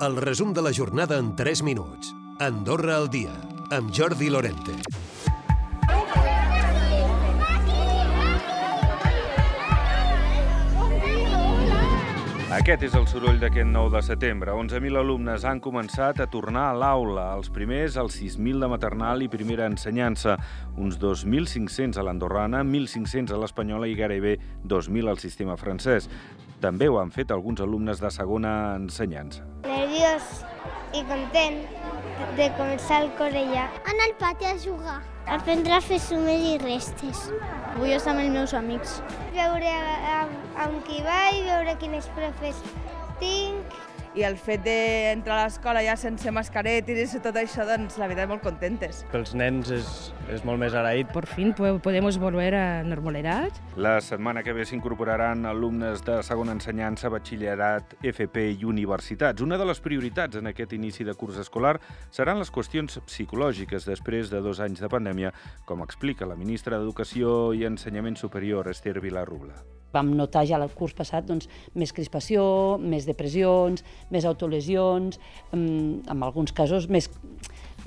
El resum de la jornada en 3 minuts. Andorra al dia, amb Jordi Lorente. Aquest és el soroll d'aquest 9 de setembre. 11.000 alumnes han començat a tornar a l'aula. Els primers, els 6.000 de maternal i primera ensenyança. Uns 2.500 a l'andorrana, 1.500 a l'espanyola i gairebé 2.000 al sistema francès. També ho han fet alguns alumnes de segona ensenyança. Nerviós i content de començar el ja. Anar al pati a jugar. Aprendre a fer sumes i restes. Vull estar amb els meus amics. Veure amb, amb qui vaig, veure quines profes tinc. I el fet d'entrar a l'escola ja sense mascaretes i tot això, doncs la veritat molt contentes. Pels nens és, és molt més agraït. Por fin podemos volver a normalidad. La setmana que ve s'incorporaran alumnes de segona ensenyança, batxillerat, FP i universitats. Una de les prioritats en aquest inici de curs escolar seran les qüestions psicològiques després de dos anys de pandèmia, com explica la ministra d'Educació i Ensenyament Superior, Esther Vilarrubla. Vam notar ja el curs passat doncs, més crispació, més depressions, més autolesions, en alguns casos més,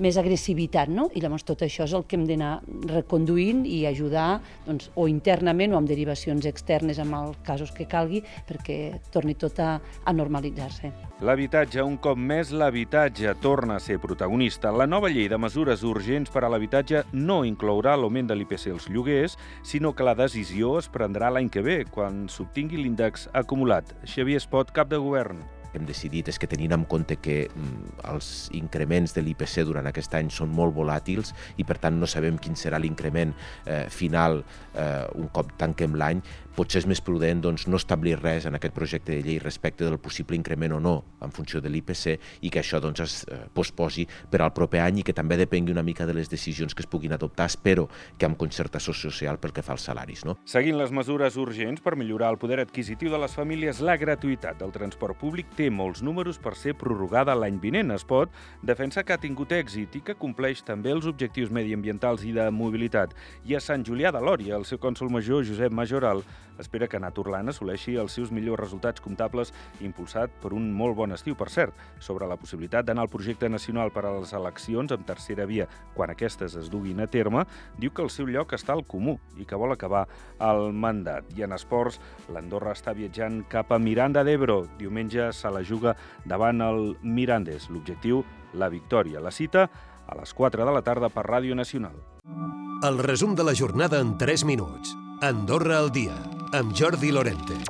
més agressivitat, no? I llavors tot això és el que hem d'anar reconduint i ajudar, doncs, o internament o amb derivacions externes en els casos que calgui, perquè torni tot a, a normalitzar-se. L'habitatge, un cop més, l'habitatge torna a ser protagonista. La nova llei de mesures urgents per a l'habitatge no inclourà l'augment de l'IPC als lloguers, sinó que la decisió es prendrà l'any que ve, quan s'obtingui l'índex acumulat. Xavier Espot, cap de govern hem decidit és que tenint en compte que mm, els increments de l'IPC durant aquest any són molt volàtils i per tant no sabem quin serà l'increment eh, final eh, un cop tanquem l'any, potser és més prudent doncs, no establir res en aquest projecte de llei respecte del possible increment o no en funció de l'IPC i que això doncs, es eh, posposi per al proper any i que també depengui una mica de les decisions que es puguin adoptar, espero que amb concertació social pel que fa als salaris. No? Seguint les mesures urgents per millorar el poder adquisitiu de les famílies, la gratuïtat del transport públic té molts números per ser prorrogada l'any vinent. Es pot defensa que ha tingut èxit i que compleix també els objectius mediambientals i de mobilitat. I a Sant Julià de Lòria, el seu cònsol major, Josep Majoral, espera que Naturland assoleixi els seus millors resultats comptables impulsat per un molt bon estiu, per cert, sobre la possibilitat d'anar al projecte nacional per a les eleccions amb tercera via quan aquestes es duguin a terme, diu que el seu lloc està al comú i que vol acabar el mandat. I en esports, l'Andorra està viatjant cap a Miranda d'Ebro. Diumenge se la juga davant el Mirandes. L'objectiu, la victòria. La cita a les 4 de la tarda per Ràdio Nacional. El resum de la jornada en 3 minuts. Andorra al dia, amb Jordi Lorente.